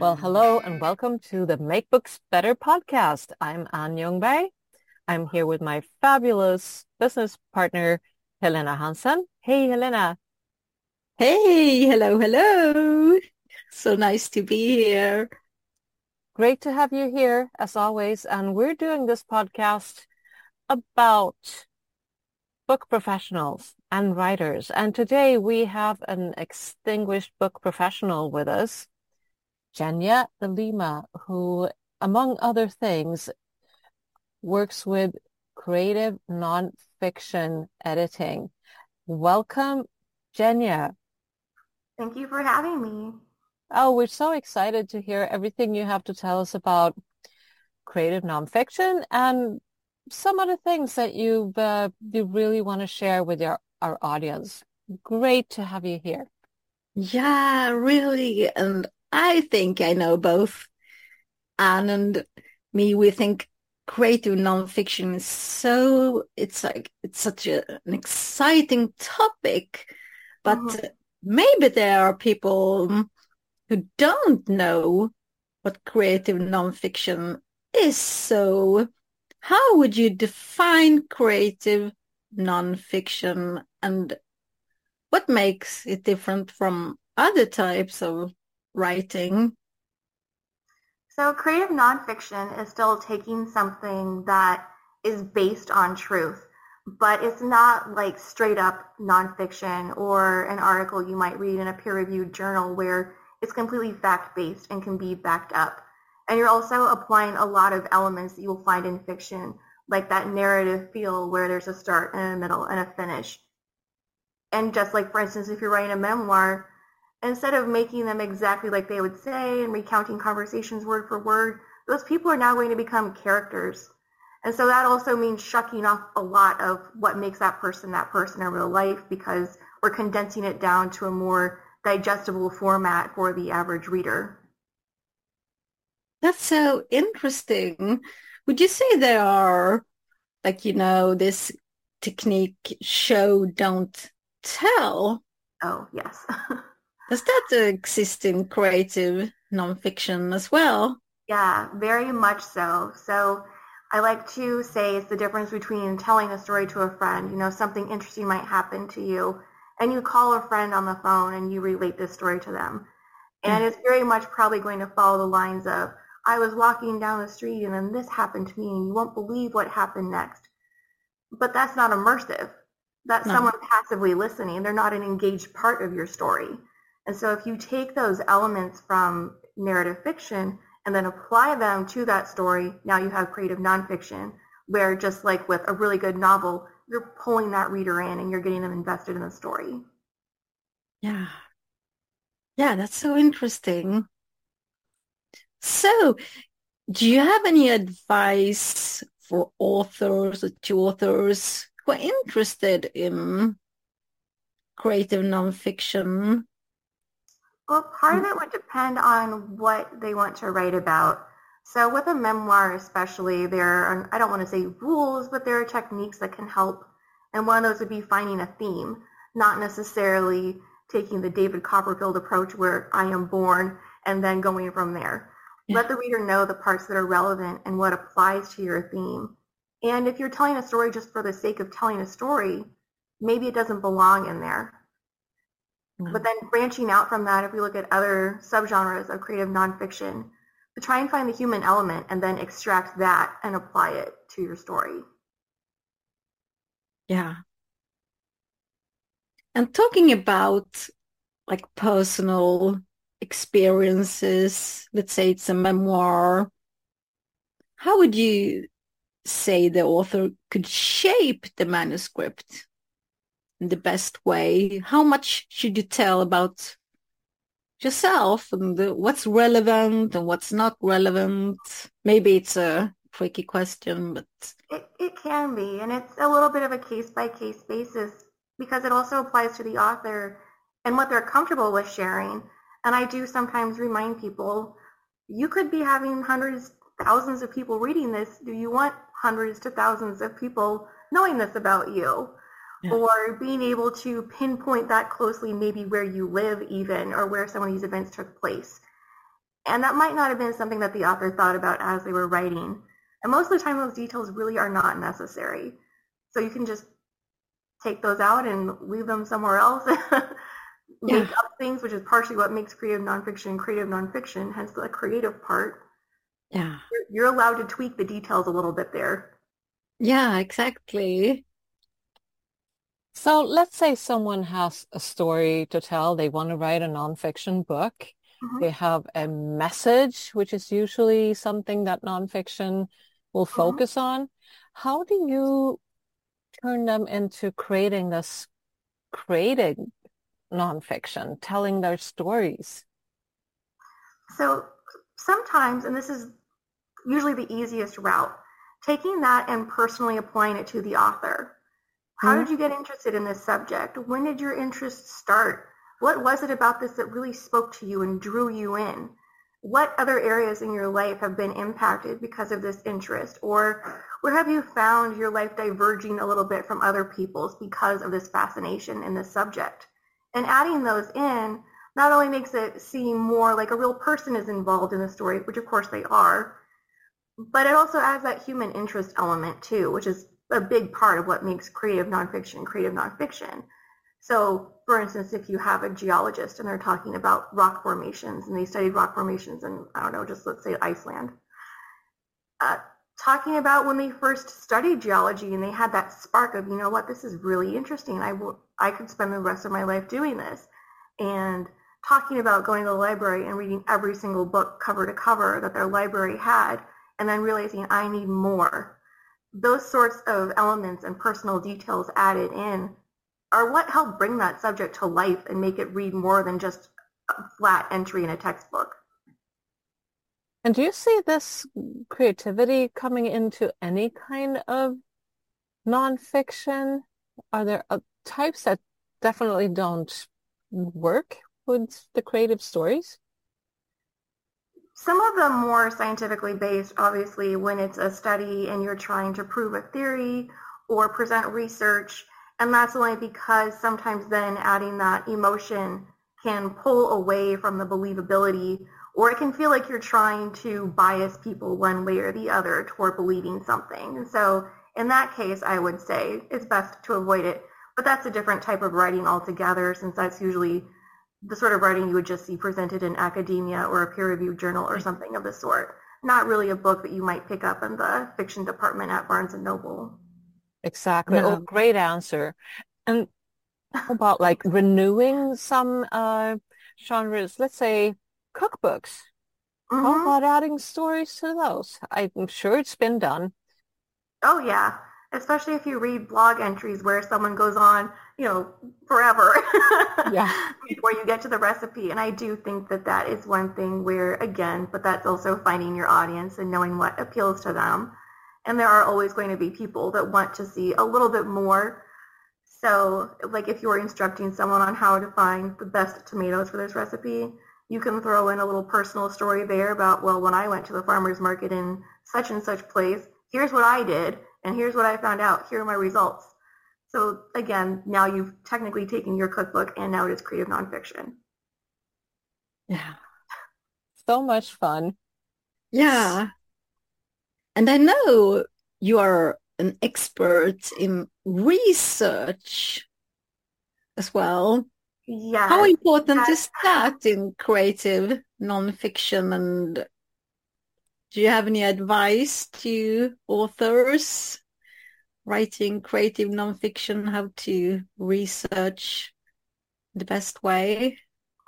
Well, mm-hmm. hello and welcome to the Make Books Better podcast. I'm Ann Youngberg. I'm here with my fabulous business partner, Helena Hansen. Hey, Helena. Hey, hello, hello. So nice to be here. Great to have you here as always. And we're doing this podcast about book professionals and writers. And today we have an extinguished book professional with us. Jenya de Lima, who, among other things, works with creative nonfiction editing. Welcome, Jenia. Thank you for having me. Oh, we're so excited to hear everything you have to tell us about creative nonfiction and some other things that you uh, you really want to share with your our audience. Great to have you here. Yeah, really. And I think I know both Anne and me. We think creative nonfiction is so, it's like, it's such a, an exciting topic, but mm-hmm. maybe there are people who don't know what creative nonfiction is. So how would you define creative nonfiction and what makes it different from other types of writing? So creative nonfiction is still taking something that is based on truth, but it's not like straight up nonfiction or an article you might read in a peer-reviewed journal where it's completely fact-based and can be backed up. And you're also applying a lot of elements that you will find in fiction, like that narrative feel where there's a start and a middle and a finish. And just like, for instance, if you're writing a memoir, instead of making them exactly like they would say and recounting conversations word for word, those people are now going to become characters. And so that also means shucking off a lot of what makes that person that person in real life because we're condensing it down to a more digestible format for the average reader. That's so interesting. Would you say there are, like, you know, this technique show, don't tell? Oh, yes. Does that exist in creative nonfiction as well? Yeah, very much so. So I like to say it's the difference between telling a story to a friend, you know, something interesting might happen to you, and you call a friend on the phone and you relate this story to them. And mm. it's very much probably going to follow the lines of, I was walking down the street and then this happened to me and you won't believe what happened next. But that's not immersive. That's no. someone passively listening. They're not an engaged part of your story. And so if you take those elements from narrative fiction and then apply them to that story, now you have creative nonfiction, where just like with a really good novel, you're pulling that reader in and you're getting them invested in the story. Yeah. Yeah, that's so interesting. So, do you have any advice for authors or to authors who are interested in creative nonfiction well, part of mm. it would depend on what they want to write about. So with a memoir especially, there are, I don't want to say rules, but there are techniques that can help. And one of those would be finding a theme, not necessarily taking the David Copperfield approach where I am born and then going from there. Yeah. Let the reader know the parts that are relevant and what applies to your theme. And if you're telling a story just for the sake of telling a story, maybe it doesn't belong in there. But then branching out from that, if we look at other subgenres of creative nonfiction, to try and find the human element and then extract that and apply it to your story. Yeah. And talking about like personal experiences, let's say it's a memoir, how would you say the author could shape the manuscript? In the best way? How much should you tell about yourself and what's relevant and what's not relevant? Maybe it's a tricky question, but it, it can be, and it's a little bit of a case by case basis because it also applies to the author and what they're comfortable with sharing. And I do sometimes remind people, you could be having hundreds, thousands of people reading this. Do you want hundreds to thousands of people knowing this about you? Yeah. or being able to pinpoint that closely maybe where you live even or where some of these events took place. And that might not have been something that the author thought about as they were writing. And most of the time those details really are not necessary. So you can just take those out and leave them somewhere else. Make yeah. up things, which is partially what makes creative nonfiction creative nonfiction, hence the creative part. Yeah. You're, you're allowed to tweak the details a little bit there. Yeah, exactly. So let's say someone has a story to tell. They want to write a nonfiction book. Mm-hmm. They have a message, which is usually something that nonfiction will mm-hmm. focus mm-hmm. on. How do you turn them into creating this, creating nonfiction, telling their stories? So sometimes, and this is usually the easiest route, taking that and personally applying it to the author. How mm-hmm. did you get interested in this subject? When did your interest start? What was it about this that really spoke to you and drew you in? What other areas in your life have been impacted because of this interest? Or where have you found your life diverging a little bit from other people's because of this fascination in this subject? And adding those in not only makes it seem more like a real person is involved in the story, which of course they are, but it also adds that human interest element too, which is a big part of what makes creative nonfiction creative nonfiction. So, for instance, if you have a geologist and they're talking about rock formations and they studied rock formations in, I don't know, just let's say Iceland, uh, talking about when they first studied geology and they had that spark of, you know what, this is really interesting. I will, I could spend the rest of my life doing this. And talking about going to the library and reading every single book cover to cover that their library had and then realizing I need more. Those sorts of elements and personal details added in are what help bring that subject to life and make it read more than just a flat entry in a textbook. And do you see this creativity coming into any kind of nonfiction? Are there uh, types that definitely don't work with the creative stories? Some of them more scientifically based, obviously, when it's a study and you're trying to prove a theory or present research. And that's only because sometimes then adding that emotion can pull away from the believability or it can feel like you're trying to bias people one way or the other toward believing something. And so in that case, I would say it's best to avoid it. But that's a different type of writing altogether since that's usually the sort of writing you would just see presented in academia or a peer-reviewed journal or something of the sort. Not really a book that you might pick up in the fiction department at Barnes and Noble. Exactly. No. Oh, great answer. And how about like renewing some uh, genres? Let's say cookbooks. Mm-hmm. How about adding stories to those? I'm sure it's been done. Oh yeah especially if you read blog entries where someone goes on, you know, forever yeah. before you get to the recipe. And I do think that that is one thing where, again, but that's also finding your audience and knowing what appeals to them. And there are always going to be people that want to see a little bit more. So, like if you're instructing someone on how to find the best tomatoes for this recipe, you can throw in a little personal story there about, well, when I went to the farmer's market in such and such place, here's what I did and here's what I found out. Here are my results. So again, now you've technically taken your cookbook and now it is creative nonfiction. Yeah. So much fun. Yeah. And I know you are an expert in research as well. Yeah. How important is that in creative nonfiction and do you have any advice to authors writing creative nonfiction how to research the best way?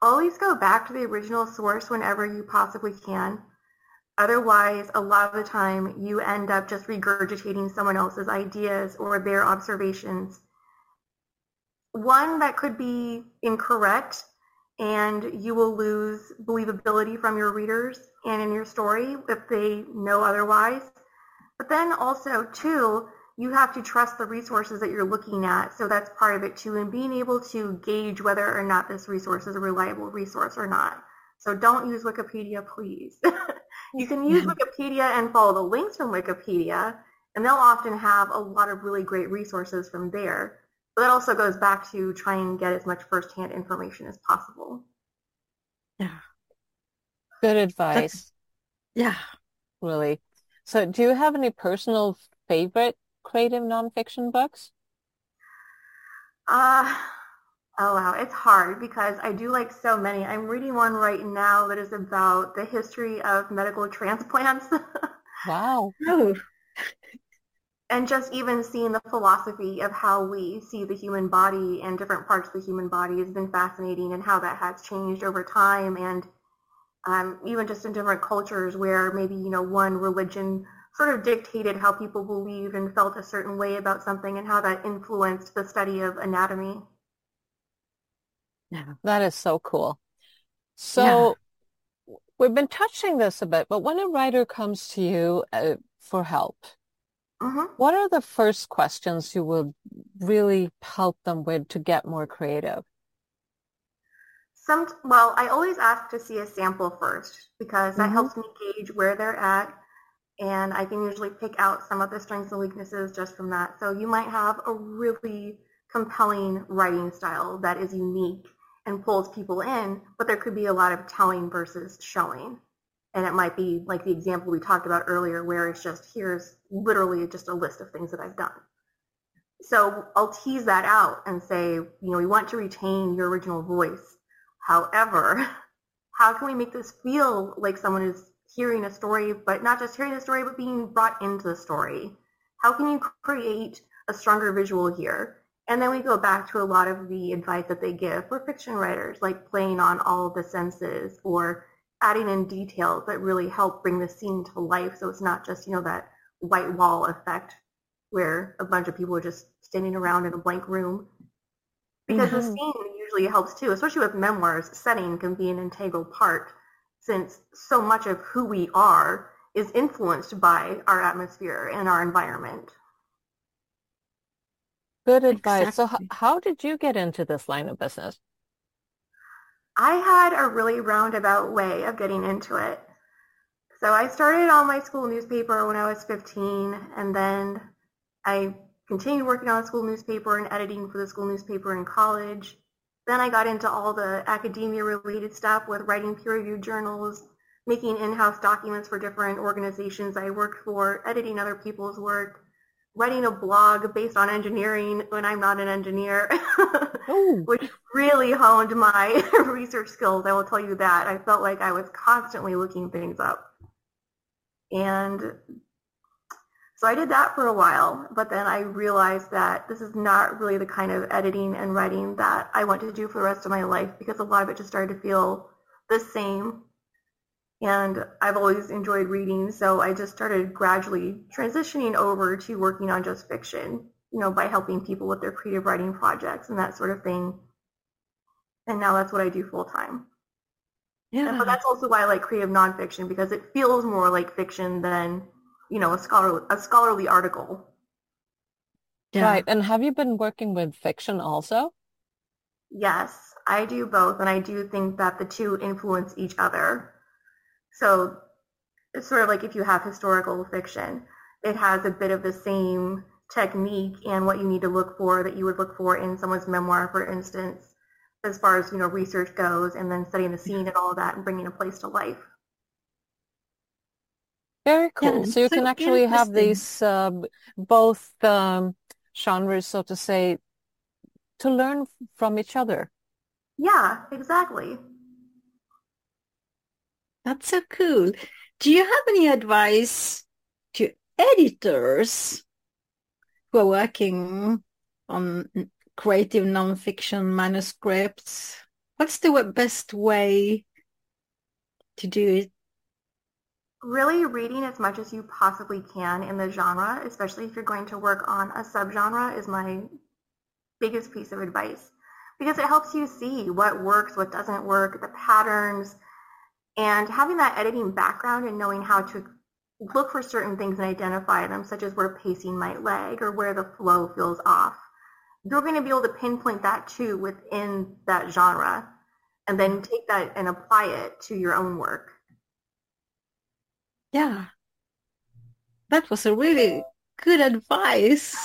Always go back to the original source whenever you possibly can. Otherwise, a lot of the time you end up just regurgitating someone else's ideas or their observations. One that could be incorrect and you will lose believability from your readers and in your story if they know otherwise. But then also, too, you have to trust the resources that you're looking at. So that's part of it, too, and being able to gauge whether or not this resource is a reliable resource or not. So don't use Wikipedia, please. you can use mm-hmm. Wikipedia and follow the links from Wikipedia, and they'll often have a lot of really great resources from there. But that also goes back to trying and get as much firsthand information as possible. Yeah. Good advice. That's, yeah. Really. So do you have any personal favorite creative nonfiction books? Uh, oh wow, it's hard because I do like so many. I'm reading one right now that is about the history of medical transplants. wow. And just even seeing the philosophy of how we see the human body and different parts of the human body has been fascinating and how that has changed over time and um, even just in different cultures where maybe, you know, one religion sort of dictated how people believed and felt a certain way about something and how that influenced the study of anatomy. Yeah, that is so cool. So yeah. we've been touching this a bit, but when a writer comes to you uh, for help, mm-hmm. what are the first questions you would really help them with to get more creative? Some, well, I always ask to see a sample first because that mm-hmm. helps me gauge where they're at and I can usually pick out some of the strengths and weaknesses just from that. So you might have a really compelling writing style that is unique and pulls people in, but there could be a lot of telling versus showing. And it might be like the example we talked about earlier where it's just here's literally just a list of things that I've done. So I'll tease that out and say, you know, we want to retain your original voice. However, how can we make this feel like someone is hearing a story, but not just hearing the story, but being brought into the story? How can you create a stronger visual here? And then we go back to a lot of the advice that they give for fiction writers, like playing on all the senses or adding in details that really help bring the scene to life. So it's not just, you know, that white wall effect where a bunch of people are just standing around in a blank room. Because mm-hmm. the scene usually helps too, especially with memoirs, setting can be an integral part since so much of who we are is influenced by our atmosphere and our environment. Good advice. Exactly. So, h- how did you get into this line of business? I had a really roundabout way of getting into it. So, I started on my school newspaper when I was 15, and then I continued working on the school newspaper and editing for the school newspaper in college. Then I got into all the academia related stuff with writing peer reviewed journals, making in-house documents for different organizations I worked for, editing other people's work, writing a blog based on engineering when I'm not an engineer, which really honed my research skills. I will tell you that. I felt like I was constantly looking things up. And so I did that for a while, but then I realized that this is not really the kind of editing and writing that I want to do for the rest of my life because a lot of it just started to feel the same. And I've always enjoyed reading, so I just started gradually transitioning over to working on just fiction, you know, by helping people with their creative writing projects and that sort of thing. And now that's what I do full time. Yeah. And, but that's also why I like creative nonfiction because it feels more like fiction than you know, a scholar a scholarly article. Yeah. Right. And have you been working with fiction also? Yes, I do both, and I do think that the two influence each other. So it's sort of like if you have historical fiction, it has a bit of the same technique and what you need to look for that you would look for in someone's memoir, for instance, as far as you know research goes, and then studying the scene and all of that and bringing a place to life. Very cool. Yeah, so you so can actually have these uh, both um, genres, so to say, to learn from each other. Yeah, exactly. That's so cool. Do you have any advice to editors who are working on creative nonfiction manuscripts? What's the best way to do it? Really reading as much as you possibly can in the genre, especially if you're going to work on a subgenre, is my biggest piece of advice because it helps you see what works, what doesn't work, the patterns, and having that editing background and knowing how to look for certain things and identify them, such as where pacing might lag or where the flow feels off. You're going to be able to pinpoint that too within that genre and then take that and apply it to your own work. Yeah. That was a really good advice.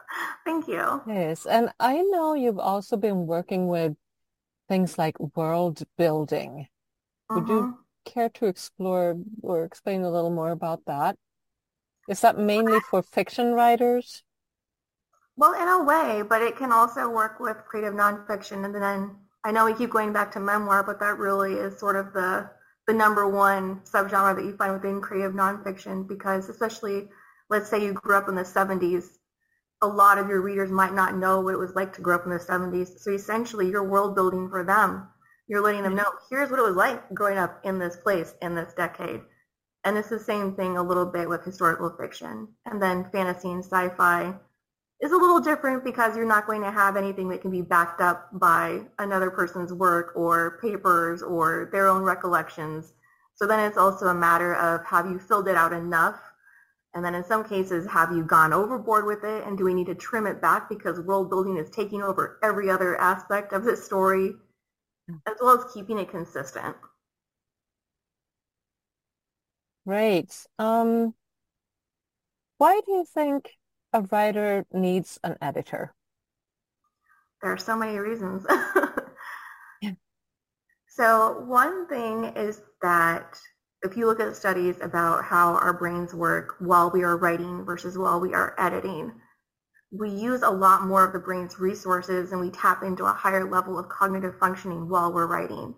Thank you. Yes. And I know you've also been working with things like world building. Would you mm-hmm. care to explore or explain a little more about that? Is that mainly for fiction writers? Well, in a way, but it can also work with creative nonfiction. And then I know we keep going back to memoir, but that really is sort of the the number one subgenre that you find within creative nonfiction because especially let's say you grew up in the 70s a lot of your readers might not know what it was like to grow up in the 70s so essentially you're world building for them. You're letting them know here's what it was like growing up in this place in this decade. And it's the same thing a little bit with historical fiction and then fantasy and sci-fi is a little different because you're not going to have anything that can be backed up by another person's work or papers or their own recollections. So then it's also a matter of have you filled it out enough? And then in some cases, have you gone overboard with it? And do we need to trim it back because world building is taking over every other aspect of the story, as well as keeping it consistent? Right. Um, why do you think a writer needs an editor? There are so many reasons. yeah. So one thing is that if you look at studies about how our brains work while we are writing versus while we are editing, we use a lot more of the brain's resources and we tap into a higher level of cognitive functioning while we're writing.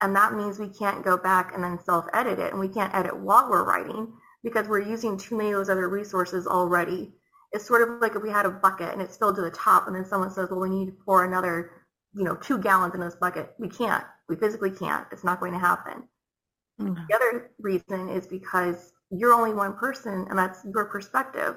And that means we can't go back and then self-edit it and we can't edit while we're writing because we're using too many of those other resources already it's sort of like if we had a bucket and it's filled to the top and then someone says, well, we need to pour another, you know, two gallons in this bucket. We can't. We physically can't. It's not going to happen. Mm-hmm. The other reason is because you're only one person and that's your perspective.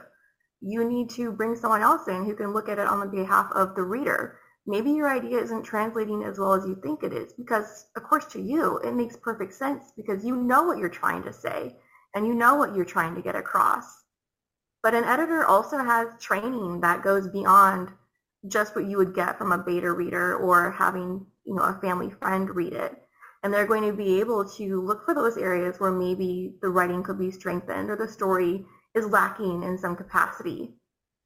You need to bring someone else in who can look at it on the behalf of the reader. Maybe your idea isn't translating as well as you think it is because, of course, to you, it makes perfect sense because you know what you're trying to say and you know what you're trying to get across. But an editor also has training that goes beyond just what you would get from a beta reader or having, you know, a family friend read it. And they're going to be able to look for those areas where maybe the writing could be strengthened or the story is lacking in some capacity.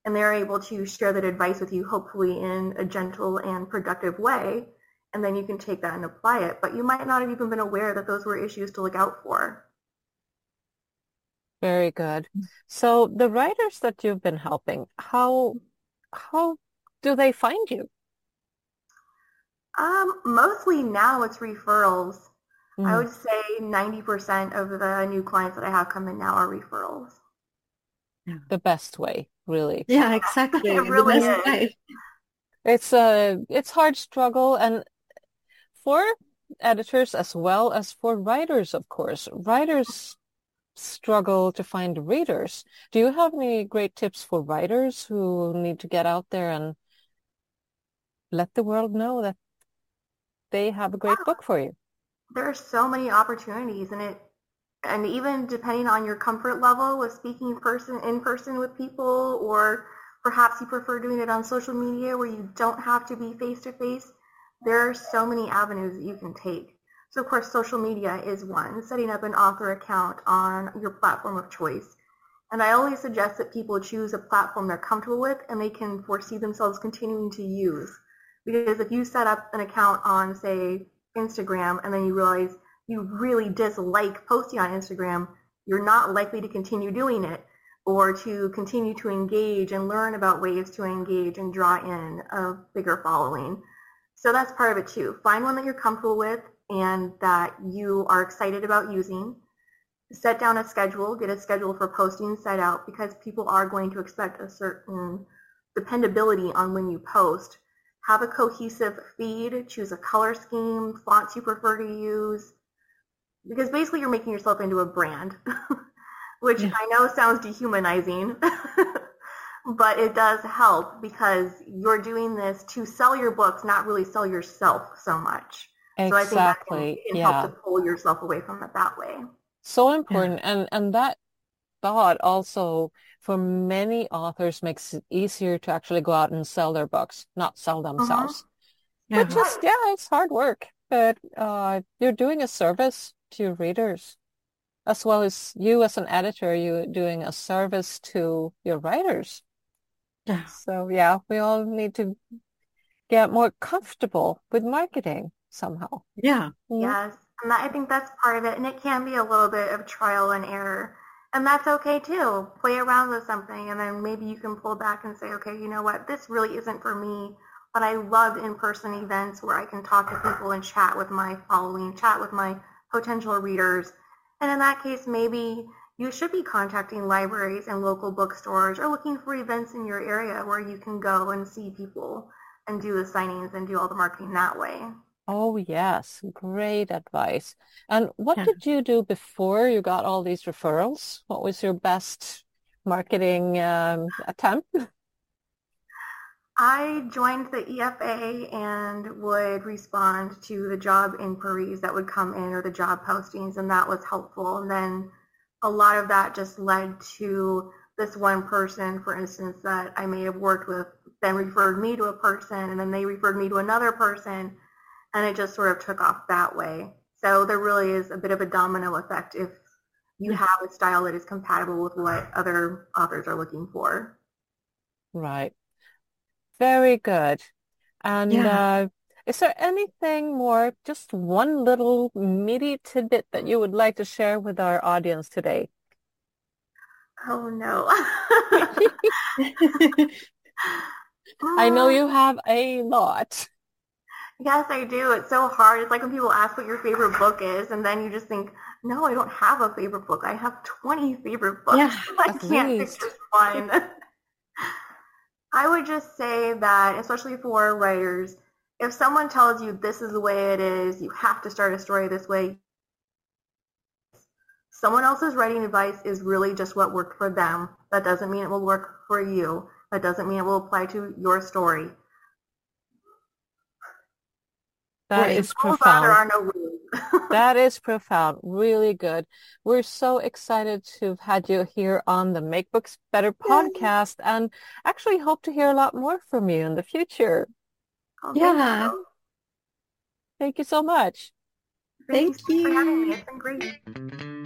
And they're able to share that advice with you, hopefully in a gentle and productive way. And then you can take that and apply it. But you might not have even been aware that those were issues to look out for. Very good. So the writers that you've been helping, how how do they find you? Um, mostly now it's referrals. Mm. I would say 90% of the new clients that I have come in now are referrals. The best way, really. Yeah, exactly. it really is. It's a it's hard struggle and for editors as well as for writers, of course. Writers struggle to find readers. Do you have any great tips for writers who need to get out there and let the world know that they have a great book for you? There are so many opportunities and it and even depending on your comfort level with speaking person in person with people or perhaps you prefer doing it on social media where you don't have to be face to face, there are so many avenues that you can take. So of course, social media is one, setting up an author account on your platform of choice. And I always suggest that people choose a platform they're comfortable with and they can foresee themselves continuing to use. Because if you set up an account on, say, Instagram and then you realize you really dislike posting on Instagram, you're not likely to continue doing it or to continue to engage and learn about ways to engage and draw in a bigger following. So that's part of it too. Find one that you're comfortable with and that you are excited about using. Set down a schedule, get a schedule for posting set out because people are going to expect a certain dependability on when you post. Have a cohesive feed, choose a color scheme, fonts you prefer to use, because basically you're making yourself into a brand, which yeah. I know sounds dehumanizing, but it does help because you're doing this to sell your books, not really sell yourself so much. Exactly. So I think that can, can yeah. help to pull yourself away from it that way. So important. Yeah. And and that thought also for many authors makes it easier to actually go out and sell their books, not sell uh-huh. themselves. Uh-huh. Which is yeah, it's hard work. But uh, you're doing a service to your readers as well as you as an editor, you're doing a service to your writers. Yeah. So yeah, we all need to get more comfortable with marketing somehow. Yeah. Mm-hmm. Yes. And that, I think that's part of it. And it can be a little bit of trial and error. And that's okay too. Play around with something and then maybe you can pull back and say, okay, you know what, this really isn't for me. But I love in-person events where I can talk to people and chat with my following, chat with my potential readers. And in that case, maybe you should be contacting libraries and local bookstores or looking for events in your area where you can go and see people and do the signings and do all the marketing that way. Oh, yes. Great advice. And what yeah. did you do before you got all these referrals? What was your best marketing um, attempt? I joined the EFA and would respond to the job inquiries that would come in or the job postings, and that was helpful. And then a lot of that just led to this one person, for instance, that I may have worked with, then referred me to a person, and then they referred me to another person and it just sort of took off that way. So there really is a bit of a domino effect if you have a style that is compatible with what other authors are looking for. Right. Very good. And yeah. uh, is there anything more, just one little meaty tidbit that you would like to share with our audience today? Oh, no. I know you have a lot. Yes, I do. It's so hard. It's like when people ask what your favorite book is, and then you just think, no, I don't have a favorite book. I have 20 favorite books. Yeah, I can't pick just one. I would just say that, especially for writers, if someone tells you this is the way it is, you have to start a story this way, someone else's writing advice is really just what worked for them. That doesn't mean it will work for you. That doesn't mean it will apply to your story. That is profound. No that is profound. Really good. We're so excited to have had you here on the Make Books Better podcast and actually hope to hear a lot more from you in the future. Oh, yeah. Thank you so much. Thank you. For having me. It's been great.